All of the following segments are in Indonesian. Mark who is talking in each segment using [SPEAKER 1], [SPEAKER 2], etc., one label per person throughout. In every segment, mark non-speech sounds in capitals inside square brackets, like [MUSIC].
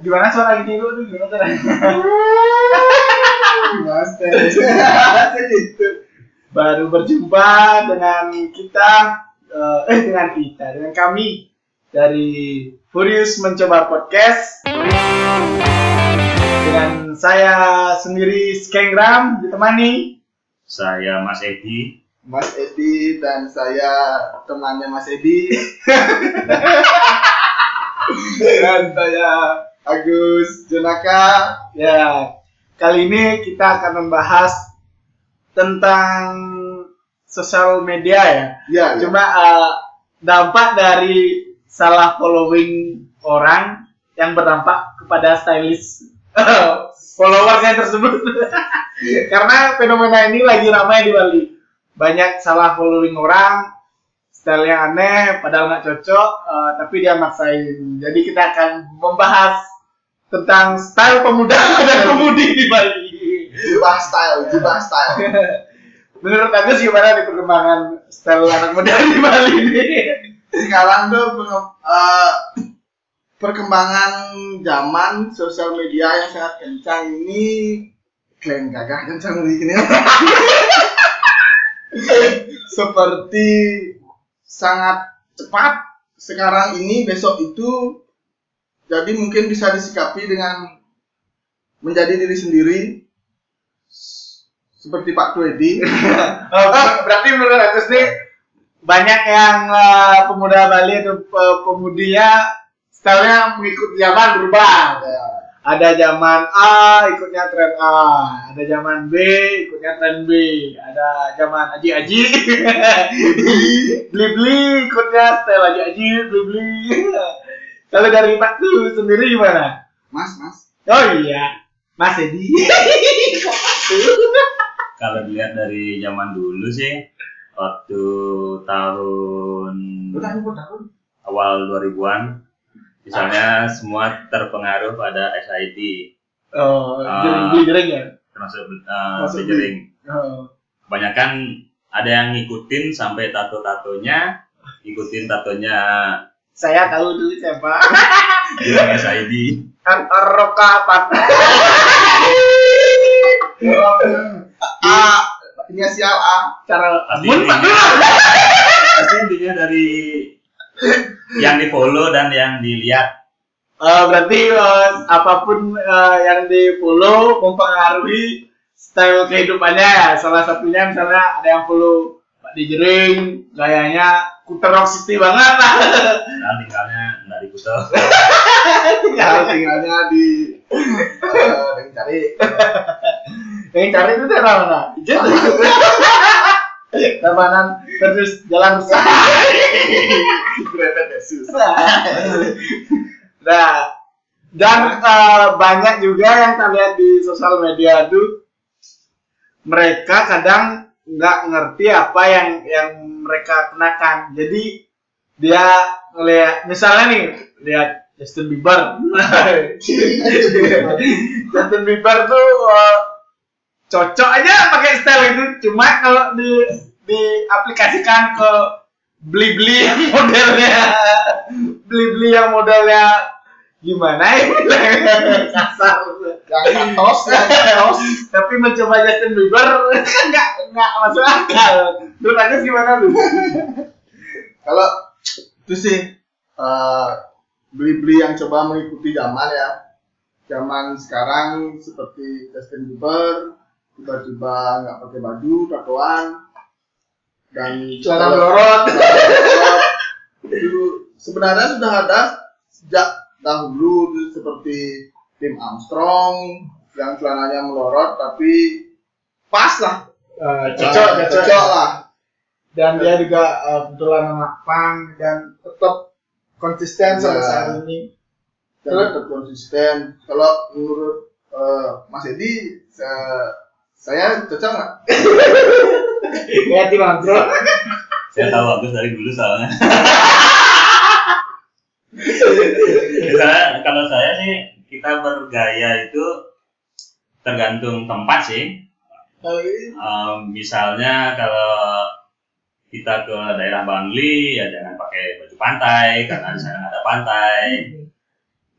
[SPEAKER 1] Gimana suara gini lu tuh gimana. Baru berjumpa dengan kita eh, eh dengan kita dengan kami dari Furious mencoba podcast. Dengan saya sendiri Skengram ditemani.
[SPEAKER 2] Saya Mas Edi.
[SPEAKER 3] Mas Edi dan saya temannya Mas Edi. [LAUGHS] dan saya Agus Jonaka.
[SPEAKER 1] ya kali ini kita akan membahas tentang sosial media ya.
[SPEAKER 3] Ya,
[SPEAKER 1] cuma eh, dampak dari salah following orang yang berdampak kepada stylist [LAUGHS] followersnya tersebut. [LAUGHS] Karena fenomena ini lagi ramai di Bali banyak salah following orang stylenya aneh padahal nggak cocok eh, tapi dia maksain. Jadi kita akan membahas tentang style pemuda [LAUGHS] dan pemudi di Bali.
[SPEAKER 3] Jubah style, jubah style. [LAUGHS]
[SPEAKER 1] menurut Agus gimana nih perkembangan style anak muda di Bali ini?
[SPEAKER 3] Sekarang tuh eh, perkembangan zaman sosial media yang sangat kencang ini. Klaim gagah kencang begini [LAUGHS] [LAUGHS] seperti sangat cepat sekarang ini besok itu jadi mungkin bisa disikapi dengan menjadi diri sendiri seperti Pak Twedi [LAUGHS]
[SPEAKER 1] Oh, ber- berarti menurut Agus nih banyak yang eh, pemuda Bali atau pe- pemudinya stylenya mengikuti zaman berubah. Ada zaman A ikutnya tren A, ada zaman B ikutnya tren B, ada zaman Aji Aji, [LAUGHS] beli beli ikutnya style Aji Aji, beli beli. Kalau dari Pak tuh sendiri gimana?
[SPEAKER 3] Mas Mas
[SPEAKER 1] Oh iya, Mas Edi. [LAUGHS]
[SPEAKER 2] Kalau dilihat dari zaman dulu sih, waktu tahun
[SPEAKER 3] udah, udah.
[SPEAKER 2] awal 2000-an, misalnya semua terpengaruh pada SID,
[SPEAKER 1] Oh,
[SPEAKER 2] Ah.
[SPEAKER 1] jering ya.
[SPEAKER 2] termasuk uh,
[SPEAKER 3] Masuk
[SPEAKER 2] Bejering.
[SPEAKER 1] Oh.
[SPEAKER 2] Kebanyakan ada yang ngikutin sampai tato-tatonya, ikutin tatonya
[SPEAKER 1] Saya tahu dulu siapa. [LAUGHS]
[SPEAKER 2] bilang SID.
[SPEAKER 1] Kan Roka apa?
[SPEAKER 3] A inisial A
[SPEAKER 1] Cara Mun,
[SPEAKER 2] pasti intinya dari [LAUGHS] yang di follow dan yang dilihat.
[SPEAKER 1] Eh, berarti eh, apa pun eh, yang di follow mempengaruhi style kehidupannya ya. Salah satunya misalnya ada yang follow Pak Dijering, gayanya Kuter Rock City banget lah. [LAUGHS]
[SPEAKER 2] Nah, tinggalnya nggak di Kuto.
[SPEAKER 3] kalau tinggalnya di yang cari
[SPEAKER 1] Yang cari itu daerah mana? Ijen. [LAUGHS] Tabanan terus jalan besar.
[SPEAKER 3] Grepet susah [LAUGHS]
[SPEAKER 1] Nah, dan eh, banyak juga yang kita lihat di sosial media tuh mereka kadang nggak ngerti apa yang yang mereka kenakan. Jadi dia ngeliat misalnya nih lihat Justin Bieber. [LAUGHS] Justin Bieber tuh eh, cocok aja pakai style itu. Cuma kalau di diaplikasikan ke beli-beli yang [LAUGHS] modelnya. Beli-beli yang modelnya gimana ya? [LAUGHS] Kasar.
[SPEAKER 3] Yang tos tos
[SPEAKER 1] tapi mencoba Justin Bieber kan [LAUGHS] nggak nggak masuk akal. Lu aja gimana lu?
[SPEAKER 3] Kalau itu sih eh, beli-beli yang coba mengikuti zaman ya. Zaman sekarang seperti Justin Bieber tiba-tiba nggak pakai baju tatoan dan
[SPEAKER 1] celana melorot.
[SPEAKER 3] Itu sebenarnya sudah ada sejak dahulu seperti Tim Armstrong yang celananya melorot tapi pas lah.
[SPEAKER 1] Eh, cocok
[SPEAKER 3] Eh,
[SPEAKER 1] cocok.
[SPEAKER 3] Lah.
[SPEAKER 1] Dan dia juga eh, kebetulan anak pang dan tetap konsisten sampai
[SPEAKER 3] Ya.
[SPEAKER 1] saat ini.
[SPEAKER 3] Dan tetap konsisten. Kalau menurut eh, Mas Edi saya, saya cocok nggak?
[SPEAKER 1] Ya tim bro
[SPEAKER 2] Saya tahu Agus dari dulu soalnya. [LAUGHS] Misalnya kalau saya sih kita bergaya itu tergantung tempat sih.
[SPEAKER 3] Eh,
[SPEAKER 2] Em, misalnya kalau kita ke daerah Bangli ya jangan pakai baju pantai karena di sana ada pantai.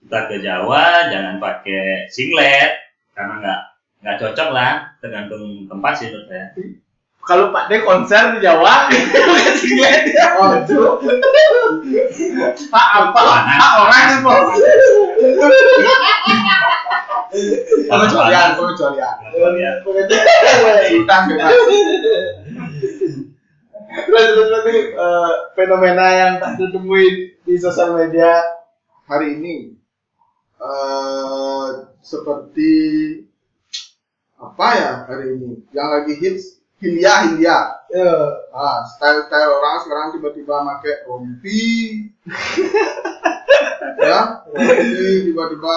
[SPEAKER 2] Kita ke Jawa jangan pakai singlet karena nggak nggak cocok lah tergantung tempat sih menurut saya
[SPEAKER 1] Kalau Pak D konser di Jawa, pakai singlet ya.
[SPEAKER 3] Oh.
[SPEAKER 1] Pak apa? Pak orang bos.
[SPEAKER 3] Pengecualian, pengecualian.
[SPEAKER 2] ya
[SPEAKER 3] Utang bebas.
[SPEAKER 1] Terus terus eh, fenomena yang tak ditemuin di sosial media
[SPEAKER 3] hari ini eh seperti apa ya hari ini? Yang lagi hits Hindia Hindia
[SPEAKER 1] ya,
[SPEAKER 3] ah style style orang sekarang tiba-tiba pakai rompi. [LAUGHS] Ya rompi tiba-tiba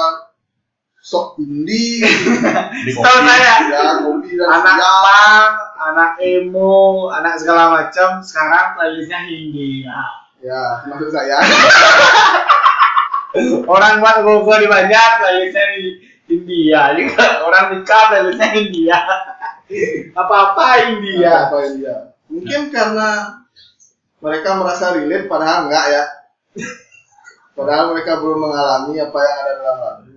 [SPEAKER 3] sok indie. [LAUGHS]
[SPEAKER 2] Di
[SPEAKER 1] Tahu
[SPEAKER 2] kopi.
[SPEAKER 1] saya.
[SPEAKER 3] Ya rompi dan
[SPEAKER 1] anak punk, anak emo, anak segala macam sekarang playlistnya Hindia.
[SPEAKER 3] ya maksud saya. [LAUGHS]
[SPEAKER 1] Orang buat gogo di Banjar playlistnya di India [LAUGHS] juga. Orang nikah playlistnya [LAUGHS] India. Apa-apa India.
[SPEAKER 3] apa India mungkin karena mereka merasa relate padahal enggak ya [LAUGHS] padahal mereka belum mengalami apa yang ada dalam lagu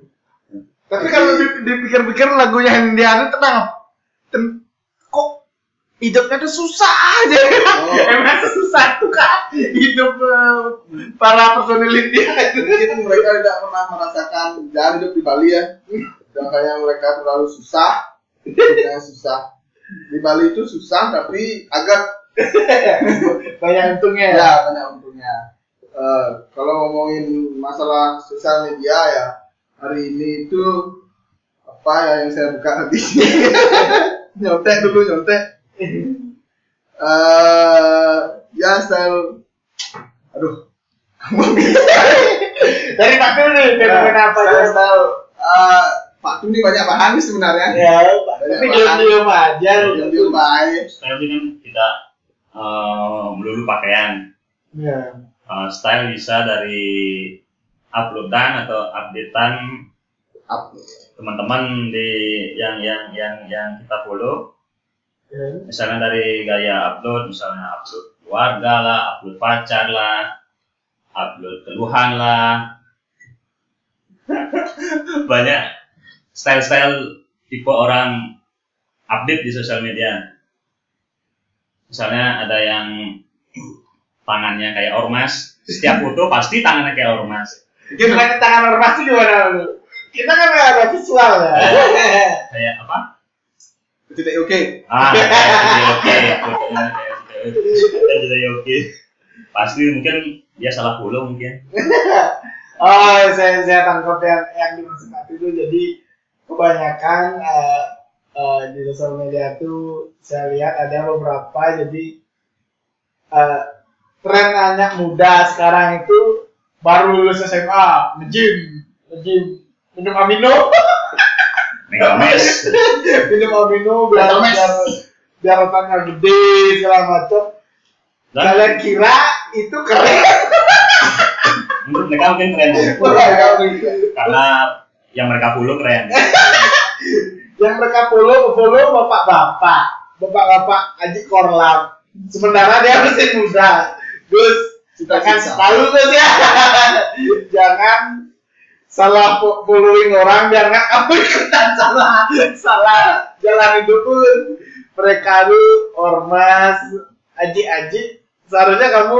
[SPEAKER 1] Tapi kalau di- dipikir-pikir lagunya India itu tenang. Ten- kok hidupnya tuh susah aja.
[SPEAKER 3] Oh. [LAUGHS]
[SPEAKER 1] Emang susah tuh kan hidup eh, para personil India
[SPEAKER 3] mungkin mereka tidak pernah merasakan jangan hidup di Bali ya. Makanya mereka terlalu susah. Hidupnya susah. Di Bali itu susah tapi agak. [LAUGHS]
[SPEAKER 1] Banyak untungnya ya.
[SPEAKER 3] ya banyak untungnya. Eh, kalau ngomongin masalah sosial media ya hari ini itu apa ya yang saya buka tadi [LAUGHS] nyontek dulu nyontek eh ya style. Aduh. [LAUGHS]
[SPEAKER 1] Dari Pak Dul nih, fenomena apa
[SPEAKER 3] style, style eh, Pak Tum ini banyak bahan nih sebenarnya.
[SPEAKER 1] Ya, tapi
[SPEAKER 3] bahan.
[SPEAKER 1] diam-diam aja.
[SPEAKER 3] yang dia baik.
[SPEAKER 2] Style ini kan tidak eh, melulu pakaian.
[SPEAKER 1] Ya.
[SPEAKER 2] Eh, style bisa dari uploadan atau updatean
[SPEAKER 3] up
[SPEAKER 2] teman-teman di yang yang yang yang kita follow
[SPEAKER 1] Ya.
[SPEAKER 2] misalnya dari gaya upload misalnya upload keluarga lah upload pacar lah upload keluhan lah [LAUGHS] banyak style-style tipe orang update di sosial media misalnya ada yang tangannya kayak ormas setiap foto pasti tangannya kayak ormas
[SPEAKER 1] Gimana tangan ormas itu gimana? Kita kan ada visual ya. [LAUGHS]
[SPEAKER 2] kayak apa
[SPEAKER 3] tidak oke
[SPEAKER 2] Ah, oke. Kayak jadi jadi oke. Pasti mungkin dia salah follow mungkin. [LAUGHS]
[SPEAKER 1] oh, saya saya tangkap yang yang dimaksud Pak itu jadi kebanyakan eh, eh, di sosial media itu saya lihat ada beberapa jadi eh, tren anak muda sekarang itu baru lulus SMA, nge-gym, nge-gym, minum amino, [LAUGHS]
[SPEAKER 2] Megames. [LAUGHS]
[SPEAKER 1] minum amino biar
[SPEAKER 3] Megames.
[SPEAKER 1] biar biar otaknya gede segala macam. Kalian kira itu keren?
[SPEAKER 2] menurut mereka mungkin keren karena yang mereka follow keren. [LAUGHS]
[SPEAKER 1] yang mereka follow follow bapak-bapak bapak-bapak Aji Korlam sementara dia masih muda Gus jangan
[SPEAKER 3] Cita-cita.
[SPEAKER 1] selalu Gus ya [LAUGHS] jangan salah fo- following orang biar nggak kamu ikutan salah salah jalan hidup pun. Mereka lu ormas Aji Aji seharusnya kamu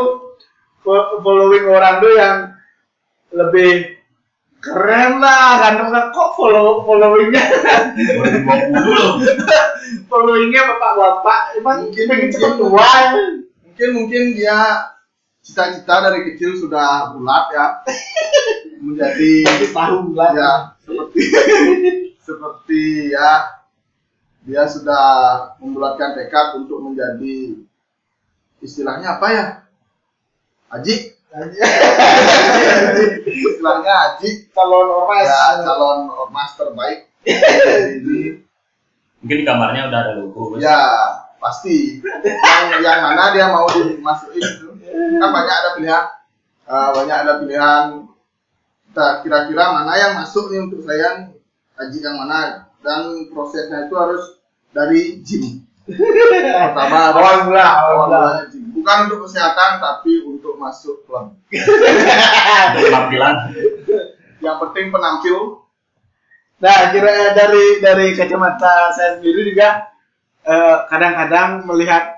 [SPEAKER 1] fo- following orang tuh yang lebih keren lah ganteng lah. Kok follow followingnya?
[SPEAKER 2] 2020 loh.
[SPEAKER 1] followingnya bapak-bapak. Emang
[SPEAKER 3] Mungkin- mungkin-
[SPEAKER 1] tua
[SPEAKER 3] mungkin mungkin dia cita-cita dari kecil sudah bulat ya. [LAUGHS] Menjadi
[SPEAKER 1] tahu lah.
[SPEAKER 3] ya seperti [LAUGHS] seperti ya dia sudah membulatkan tekad untuk menjadi istilahnya apa ya? Aji [LAUGHS] istilahnya Aji
[SPEAKER 1] calon ormas.
[SPEAKER 3] Ya calon ormas terbaik. Ini
[SPEAKER 2] Mungkin di kamarnya udah ada logo.
[SPEAKER 3] Ya pasti. Yang, yang mana dia mau dimasukin itu kan banyak ada pilihan eh, banyak ada pilihan kita kira-kira mana yang masuk nih untuk saya haji yang mana dan prosesnya itu harus dari gym Pertama [LAUGHS]
[SPEAKER 1] Awal mula, awal mula.
[SPEAKER 3] Bukan untuk kesehatan tapi untuk masuk klub.
[SPEAKER 2] Penampilan.
[SPEAKER 3] Yang penting penampil.
[SPEAKER 1] Nah, kira dari dari kacamata saya sendiri juga eh, kadang-kadang melihat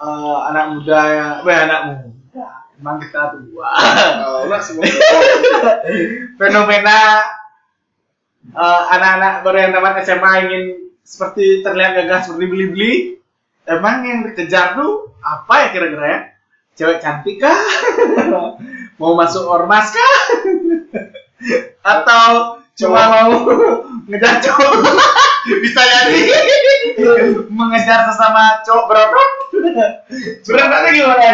[SPEAKER 1] eh, anak muda yang, eh, anak muda, emang kita tua. [LAUGHS]
[SPEAKER 3] Uh, semua.
[SPEAKER 1] Fenomena eh, anak-anak baru yang tamat SMA ingin seperti terlihat gagah seperti beli-beli. Emang yang dikejar tuh apa ya kira-kira ya? Cewek cantik kah? [LAUGHS] Mau masuk ormas kah? [LAUGHS] Atau cuma mau ngejar cowok? [LAUGHS] Bisa jadi [LAUGHS] mengejar sesama cowok berotot? [LAUGHS] Berotot gimana?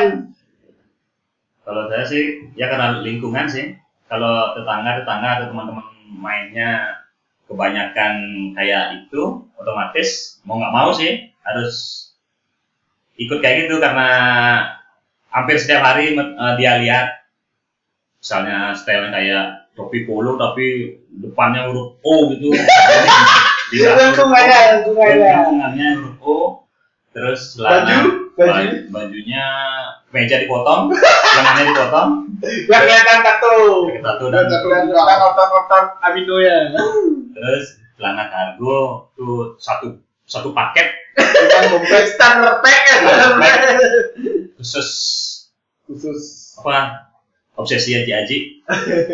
[SPEAKER 2] Kalau saya sih ya karena lingkungan sih. Kalau tetangga tetangga atau teman-teman mainnya kebanyakan kayak itu, otomatis mau nggak mau sih harus ikut kayak gitu karena hampir setiap hari eh, dia lihat misalnya style kayak topi polo tapi depannya huruf O gitu. Di
[SPEAKER 1] Lingkungannya, lingkungannya.
[SPEAKER 2] lingkungannya huruf O. Terus celana
[SPEAKER 1] Baju, baju.
[SPEAKER 2] baju- bajunya meja dipotong, lengannya dipotong,
[SPEAKER 1] Biar kelihatan tato.
[SPEAKER 2] tato
[SPEAKER 3] Dan juga.
[SPEAKER 1] kita otot-otot amino ya.
[SPEAKER 2] terus celana kargo tuh satu satu paket
[SPEAKER 1] Bukan kompleks starter pack ya. starter pack.
[SPEAKER 2] khusus
[SPEAKER 3] Khusus.
[SPEAKER 2] apa obsesi Haji Haji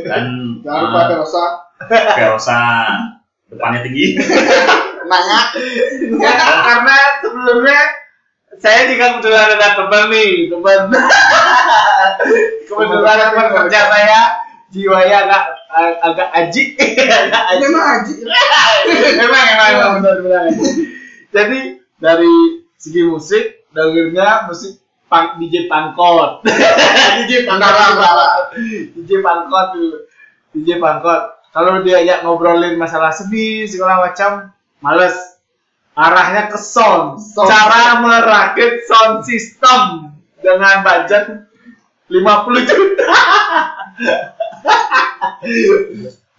[SPEAKER 2] dan
[SPEAKER 3] Jangan lupa
[SPEAKER 2] eh,
[SPEAKER 3] Terosa.
[SPEAKER 2] Verosa depannya tinggi
[SPEAKER 3] Nanya.
[SPEAKER 1] Ya, karena sebelumnya saya juga kebetulan ada teman nih, teman. [LAUGHS] kebetulan teman kerja saya jiwanya agak agak ajik, [LAUGHS] agak ajik.
[SPEAKER 3] Memang Haji.
[SPEAKER 1] emang emang emang benar benar. Jadi dari segi musik dengernya musik punk DJ Pangkot. [LAUGHS] DJ Pangkot. DJ Pangkot. DJ Pangkot. Kalau diajak ngobrolin masalah sedih segala macam, males. Arahnya ke sound.
[SPEAKER 3] Sound.
[SPEAKER 1] Cara merakit sound system dengan budget 50 juta. [LAUGHS]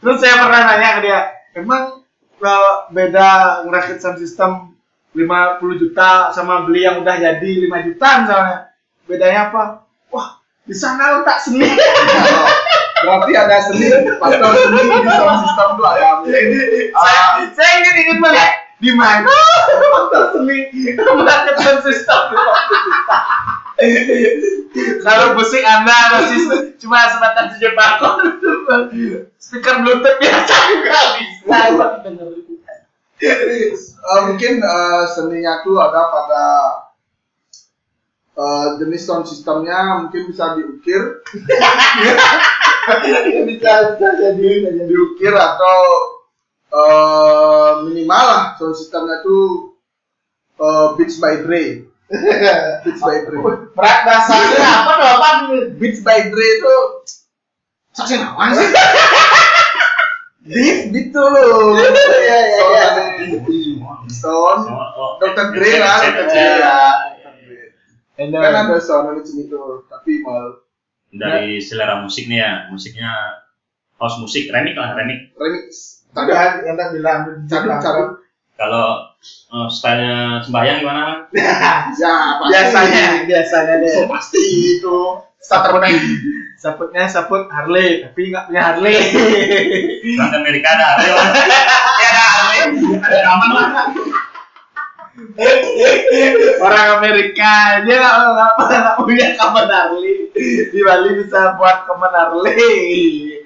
[SPEAKER 1] Terus saya pernah nanya ke dia, emang eh, beda ngerakit sound system 50 juta sama beli yang udah jadi 5 juta misalnya. Bedanya apa? Wah, di sana letak seni. [LAUGHS] [LAUGHS]
[SPEAKER 3] Berarti ada seni, faktor seni di sound system itu ada. Mungkin
[SPEAKER 1] saya,
[SPEAKER 3] ah,
[SPEAKER 1] saya ingin ingin melihat di mana? Faktor seni system 50 juta. Kalau musik Anda masih cuma sebatas tujuh bakor, speaker Bluetooth biasa juga bisa.
[SPEAKER 3] Eh, mungkin eh, seninya tuh ada pada eh, jenis sound systemnya mungkin bisa diukir [LAUGHS] [LAUGHS]
[SPEAKER 1] bisa bisa jadi jadi.
[SPEAKER 3] diukir atau eh, minimal lah sound systemnya tuh eh, Beats by Dre [LAUGHS] Beats by Dre
[SPEAKER 1] Berat dasarnya apa tuh apa
[SPEAKER 3] Beats by Dre itu saksi apa sih? Beat beat tuh loh.
[SPEAKER 1] Iya, iya, iya.
[SPEAKER 2] Oh, oh,
[SPEAKER 3] Dr. Dre lah,
[SPEAKER 2] Dr.
[SPEAKER 3] Dr.
[SPEAKER 2] Dre.
[SPEAKER 3] Dre ya. Kan ada sound tuh, tapi mal
[SPEAKER 2] dari selera musik nih ya musiknya house musik remix lah remix
[SPEAKER 3] remix.
[SPEAKER 1] Tadi yang tadi bilang
[SPEAKER 3] cabut cabut.
[SPEAKER 2] kalau eh, stylenya sembahyang gimana Man? [LAUGHS]
[SPEAKER 3] Ya pasti.
[SPEAKER 1] biasanya biasanya deh
[SPEAKER 3] So, pasti itu starter pack.
[SPEAKER 1] saputnya saput Harley tapi nggak punya Harley
[SPEAKER 2] Amerika ada Harley [LAUGHS] ya ada Harley ada aman lah
[SPEAKER 1] orang Amerika aja nggak nggak nggak punya kamen Harley. Di Bali bisa buat kamen Harley.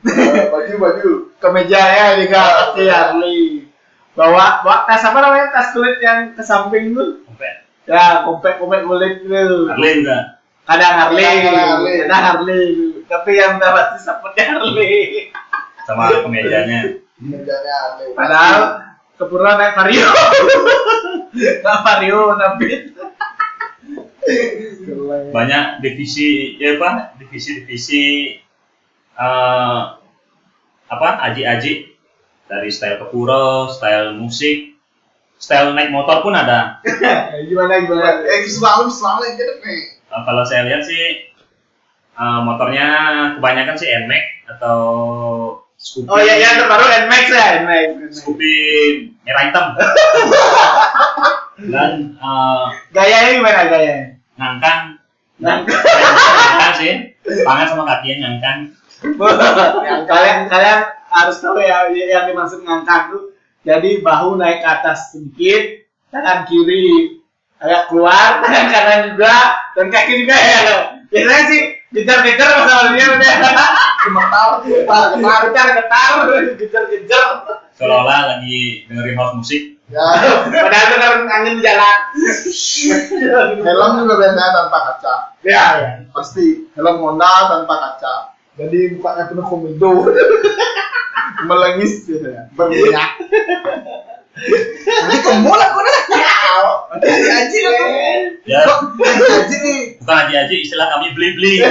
[SPEAKER 3] Eh, Baju baju.
[SPEAKER 1] kemejanya juga pasti Harley. Bawa bawa tas apa namanya? Tas kulit yang ke samping tuh. Ya kompet kompet kulit tuh
[SPEAKER 2] Harley enggak?
[SPEAKER 1] Kadang Harley.
[SPEAKER 3] Kadang Harley.
[SPEAKER 1] Harley. Tapi yang pasti saputnya [LAUGHS] Harley.
[SPEAKER 2] Sama kemejanya
[SPEAKER 3] Mejanya aneh.
[SPEAKER 1] padahal kepura naik vario [LAUGHS] nggak vario tapi
[SPEAKER 2] banyak divisi ya apa? Divisi-divisi eh apa? Aji-aji. Dari style kepuro, style musik, style naik motor pun ada. [LAUGHS]
[SPEAKER 1] gimana gimana?
[SPEAKER 3] Eh selalu selalu gitu nih.
[SPEAKER 2] Eh, kalau saya lihat sih eh, motornya kebanyakan sih NMAX atau Scoopy.
[SPEAKER 1] oh iya yang terbaru Nmax ya Nmax
[SPEAKER 2] Scoopy merah hitam. dan eh,
[SPEAKER 1] Gayanya gimana gayanya?
[SPEAKER 2] ngangkang
[SPEAKER 1] Ngangkang.
[SPEAKER 2] ngangkang sih tangan sama ngangkang
[SPEAKER 1] yang kalian kalian harus tahu ya yang dimaksud ngangkang tuh jadi bahu naik ke atas sedikit tangan kiri agak keluar tangan kanan juga dan kaki juga ya lo biasanya sih kejar-kejar sama dia udah
[SPEAKER 3] Gemetar, gemetar, gemetar.
[SPEAKER 1] kejar ketar kejar-kejar
[SPEAKER 2] seolah-olah lagi dengerin house musik
[SPEAKER 3] Ya,
[SPEAKER 1] padahal itu kan angin di jalan
[SPEAKER 3] helm juga biasanya tanpa kaca.
[SPEAKER 1] ya ya
[SPEAKER 3] Pasti helm Honda tanpa kaca. Jadi mukanya penuh komedo. Melengis berminyak. Nanti kamu lah kau dah.
[SPEAKER 2] Ya
[SPEAKER 3] Kok haji
[SPEAKER 2] bukan aji-aji istilah kami beli-beli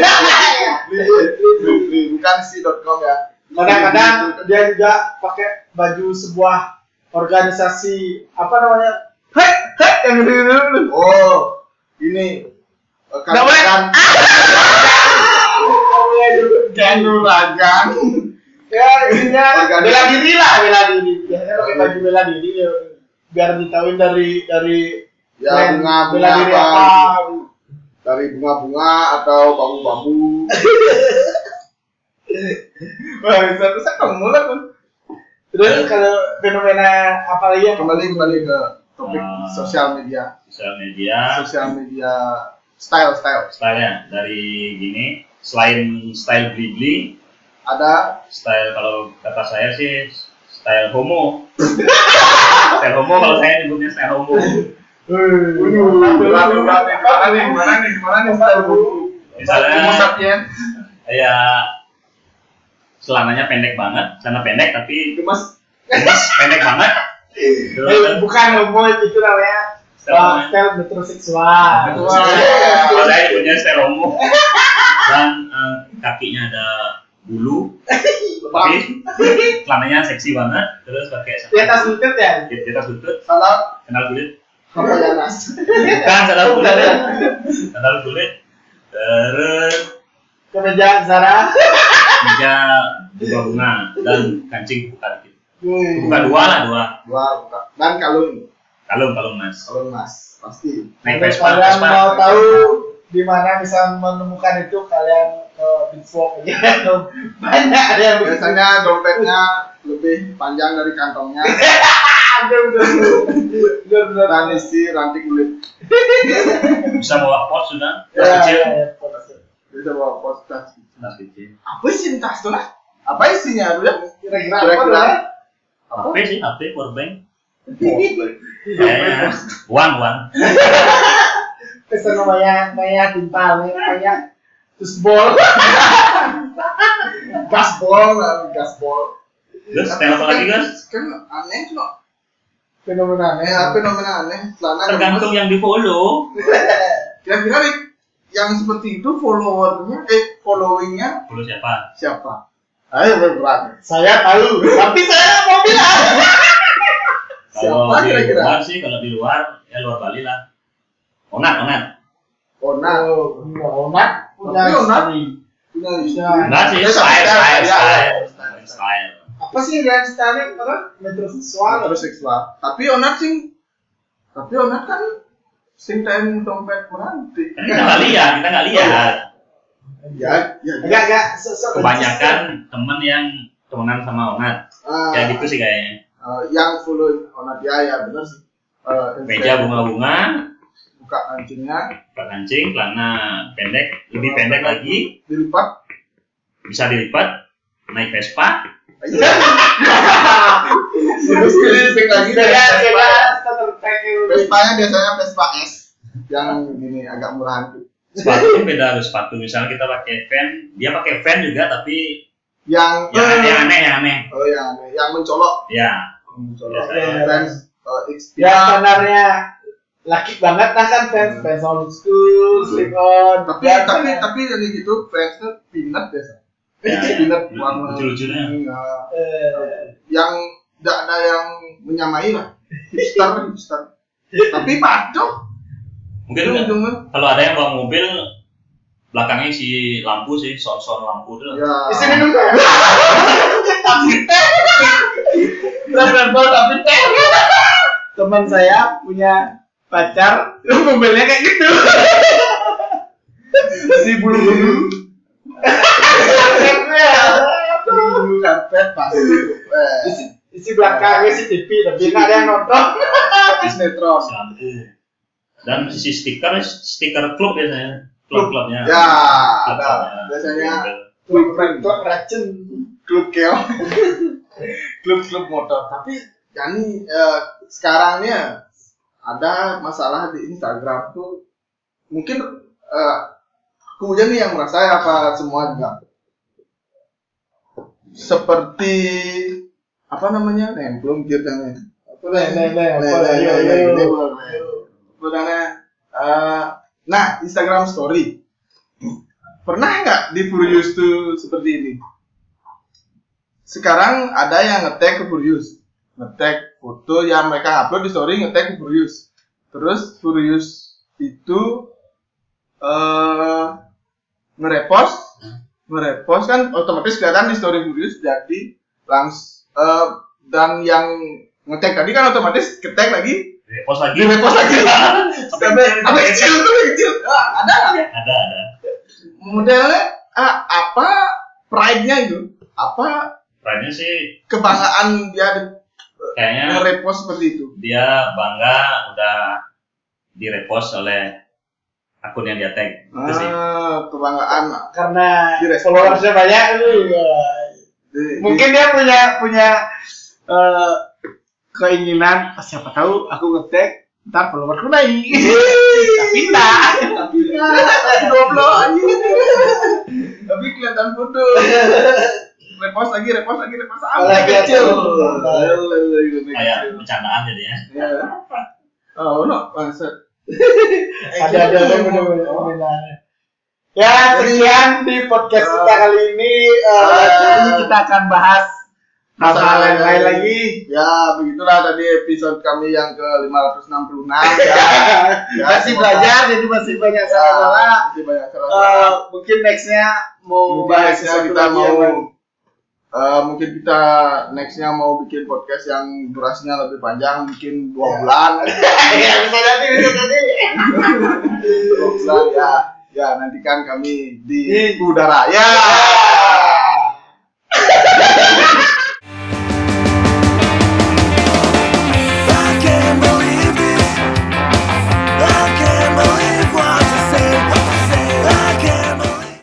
[SPEAKER 3] Beli, beli, beli. Bukan si .com ya.
[SPEAKER 1] kadang-kadang dia juga pakai baju sebuah organisasi apa namanya hei hei yang gitu
[SPEAKER 3] Oh, ini
[SPEAKER 1] Nggak boleh.
[SPEAKER 3] kan kanuragan.
[SPEAKER 1] ya intinya bela diri lah bela diri biasanya pakai baju bela diri ya biar ditahuin dari dari
[SPEAKER 3] Ya bunga
[SPEAKER 1] bela diri
[SPEAKER 3] apa? Dari bunga-bunga atau bambu-bambu. [LAUGHS]
[SPEAKER 1] wah bisa bisa kamu lah kan terus kalau fenomena apa lagi yang
[SPEAKER 3] Kembali kembali ke topik
[SPEAKER 2] Ah.
[SPEAKER 3] sosial media.
[SPEAKER 2] sosial media
[SPEAKER 3] Sosial media style style.
[SPEAKER 2] stylenya dari gini selain style beli-beli
[SPEAKER 3] Ada
[SPEAKER 2] style kalau kata saya sih style homo [LAUGHS] style homo kalau saya nyebutnya style homo
[SPEAKER 3] berat berat nih. Mana nih? Style?
[SPEAKER 2] Misalnya- kayak celananya pendek banget celana pendek tapi
[SPEAKER 3] Gemes.
[SPEAKER 2] gemes pendek banget
[SPEAKER 1] Eh, bukan homo itu namanya
[SPEAKER 2] style
[SPEAKER 1] uh, metroseksual.
[SPEAKER 2] Kalau saya nyebutnya style homo dan eh, kakinya ada bulu tapi celananya seksi banget terus pakai
[SPEAKER 1] di atas lutut ya
[SPEAKER 2] di di atas lutut sandal kulit
[SPEAKER 3] apa ya nas?
[SPEAKER 2] bukan sandal kulit sandal kulit terus
[SPEAKER 1] kemeja Zara
[SPEAKER 2] meja bunga bunga dan kancing buka dikit
[SPEAKER 1] Wih.
[SPEAKER 2] buka dua lah dua
[SPEAKER 3] Dua buka. Dan kalung.
[SPEAKER 2] kalung kalung mas
[SPEAKER 3] Kalung mas. Pasti.
[SPEAKER 2] naik
[SPEAKER 1] Kalau
[SPEAKER 2] Vespa
[SPEAKER 1] kalian
[SPEAKER 2] Vespa
[SPEAKER 1] mau tahu di mana bisa menemukan itu kalian ke Bitfo aja. [LAUGHS] Banyak ada yang.
[SPEAKER 3] Biasanya dompetnya lebih panjang dari kantongnya. [LAUGHS] Dan isi ranting kulit.
[SPEAKER 2] bisa bawa pos sudah? [LAUGHS]
[SPEAKER 1] Ya,
[SPEAKER 2] tas kecil?
[SPEAKER 1] ya, pokoknya.
[SPEAKER 3] Bisa bawa pos tas.
[SPEAKER 2] tas kecil.
[SPEAKER 3] Apa isi tas tuh lah? Apa isinya dulu ya?
[SPEAKER 1] kira-kira. apa?
[SPEAKER 2] HP sih? HP powerbank kayaknya uang uang
[SPEAKER 1] pesan namanya namanya timpal namanya
[SPEAKER 3] Gasbol, lah, [LAUGHS] gasbol.
[SPEAKER 2] terus style apa lagi guys
[SPEAKER 3] Kan aneh loh.
[SPEAKER 1] fenomena
[SPEAKER 3] Aneh, apa fenomena aneh? Celana
[SPEAKER 2] tergantung yang di follow [LAUGHS]
[SPEAKER 3] Kira-kira yang seperti itu followernya, eh followingnya
[SPEAKER 2] follow siapa
[SPEAKER 3] siapa? Ayo berat.
[SPEAKER 1] saya tahu tapi saya mau bilang [LAUGHS]
[SPEAKER 2] kalau
[SPEAKER 3] Siapa
[SPEAKER 2] di
[SPEAKER 3] kira-kira?
[SPEAKER 2] luar sih kalau di luar ya luar Bali lah onat onat
[SPEAKER 3] Ona.
[SPEAKER 1] oh Onat
[SPEAKER 3] Tapi Onat-
[SPEAKER 2] enggak sih
[SPEAKER 3] Ya,
[SPEAKER 2] style
[SPEAKER 3] tapi-
[SPEAKER 2] style
[SPEAKER 3] ya, ya,
[SPEAKER 2] style
[SPEAKER 3] style.
[SPEAKER 1] apa sih yang style apa? Metroseksual.
[SPEAKER 3] Terus seksual. Tapi onat sing, tapi onat kan sing time dompet menanti.
[SPEAKER 2] kan kita nggak lihat kita nggak lihat.
[SPEAKER 3] Ya, ya,
[SPEAKER 1] enggak enggak. Se-
[SPEAKER 2] kebanyakan temen yang temenan sama onat
[SPEAKER 3] Ah,
[SPEAKER 2] kayak gitu sih kayaknya.
[SPEAKER 3] Eh, yang follow onat ya ya benar sih. Eh,
[SPEAKER 2] meja bunga-bunga
[SPEAKER 3] buka kancingnya
[SPEAKER 2] buka kancing celana pendek lebih pendek lagi.
[SPEAKER 3] Dilipat.
[SPEAKER 2] Bisa dilipat. Naik Vespa.
[SPEAKER 3] Iya. terus keliling lagi dari
[SPEAKER 1] beda
[SPEAKER 3] Vespa. Vespanya biasanya Vespa S yang gini agak murahan. Tuh.
[SPEAKER 2] sepatu beda harus sepatu. Misalnya kita pakai fan dia pakai fan juga tapi
[SPEAKER 3] Yang
[SPEAKER 2] yang aneh yang aneh yang aneh.
[SPEAKER 3] Oh yang aneh, yang mencolok.
[SPEAKER 2] ya
[SPEAKER 3] Mencolok.
[SPEAKER 2] Biasanya.
[SPEAKER 3] Fans uh,
[SPEAKER 1] ya standarnya laki banget lah kan fans
[SPEAKER 3] Hmm.
[SPEAKER 1] fans old school slip on
[SPEAKER 3] tapi
[SPEAKER 1] biasa.
[SPEAKER 3] tapi tapi dari gitu fansnya peanut biasa.
[SPEAKER 2] Ya,
[SPEAKER 3] peanut
[SPEAKER 2] ya.
[SPEAKER 3] warna
[SPEAKER 2] Lucu-lucunya.
[SPEAKER 3] uh,
[SPEAKER 1] Eh,
[SPEAKER 3] yang tidak ada yang menyamai lah. Hipster, hipster. Tapi pacok.
[SPEAKER 2] mungkin kan kalau ada yang bawa mobil belakangnya si lampu sih son-son lampu tuh
[SPEAKER 3] Ya.
[SPEAKER 1] Isi minum kan? Tapi teh. Benar-benar tapi teh. Teman saya punya pacar mobilnya kayak gitu.
[SPEAKER 3] Si bulu bulu. Bulu karpet pasti
[SPEAKER 1] isi, isi belakangnya si TV tapi nggak ada yang nonton.
[SPEAKER 3] Sinetron
[SPEAKER 2] dan si stiker stiker klub biasanya. Klub klubnya.
[SPEAKER 3] Ya ada. biasanya klub klub.
[SPEAKER 1] racun.
[SPEAKER 3] Klub keong klub [LAUGHS] klub motor tapi yani eh, sekarang nih ada masalah di Instagram tuh mungkin eh, aku aja nih yang merasa apa semua juga. Seperti apa namanya? Nih belum kiranya apa
[SPEAKER 1] Nih, apa,
[SPEAKER 3] eh, nah Instagram Story. Pernah nggak di Furious tuh seperti ini? Sekarang ada yang ngetek ke Furious ngetek foto yang mereka upload di story ngetek Furious. Terus Furious itu eh nge-repost nge-repost kan otomatis kelihatan di story Furious jadi langs eh, dan yang ngetek tadi kan otomatis ketek lagi.
[SPEAKER 2] Repost lagi.
[SPEAKER 3] Repost lagi. [LAUGHS] Sampai sampai kecil sampai kecil Ah, ada nggak?
[SPEAKER 2] Ada ada.
[SPEAKER 3] Modelnya ah, apa? Pride-nya itu apa?
[SPEAKER 2] Pride-nya sih
[SPEAKER 3] kebanggaan dia
[SPEAKER 2] kayaknya
[SPEAKER 3] nge-repost seperti itu?
[SPEAKER 2] dia bangga udah direpost oleh akun yang dia tag. Itu sih.
[SPEAKER 3] Ah, kebanggaan.
[SPEAKER 1] Karena followersnya banyak. Itu ya.
[SPEAKER 3] Di-
[SPEAKER 1] mungkin dia punya punya eh, keinginan "Ah, siapa tahu aku ngetek ntar followerku naik. Tapi enggak
[SPEAKER 3] tapi goblok anjing tapi kelihatan foto repost lagi repost lagi repost. Sampai kecil.
[SPEAKER 1] Kelihatan.
[SPEAKER 2] kayak bercandaan jadinya
[SPEAKER 3] Ya. oh no bangsat. [LAUGHS]
[SPEAKER 1] Ada ada ada benar-benar ya sekian di podcast kita kali ini. Eh, nanti kita akan bahas hal-hal yang lain lagi.
[SPEAKER 3] ya begitulah tadi episode kami yang ke 566 [LAUGHS] ya, Ya,
[SPEAKER 1] masih
[SPEAKER 3] semoga-
[SPEAKER 1] belajar jadi masih banyak
[SPEAKER 3] Ya,
[SPEAKER 1] salah-salah.
[SPEAKER 3] masih banyak
[SPEAKER 1] Eh,
[SPEAKER 3] salah
[SPEAKER 1] mungkin nextnya mau bahas
[SPEAKER 3] nextnya
[SPEAKER 1] sesuatu
[SPEAKER 3] kita mau eh, mungkin kita nextnya mau bikin podcast yang durasinya lebih panjang mungkin dua
[SPEAKER 1] Ya.
[SPEAKER 3] bulan. [LAUGHS]
[SPEAKER 1] Ya bisa jadi bisa jadi. [LAUGHS]
[SPEAKER 3] Dua bulan ya. Ya nantikan kami
[SPEAKER 1] di
[SPEAKER 3] udara. Ya.
[SPEAKER 1] Ya.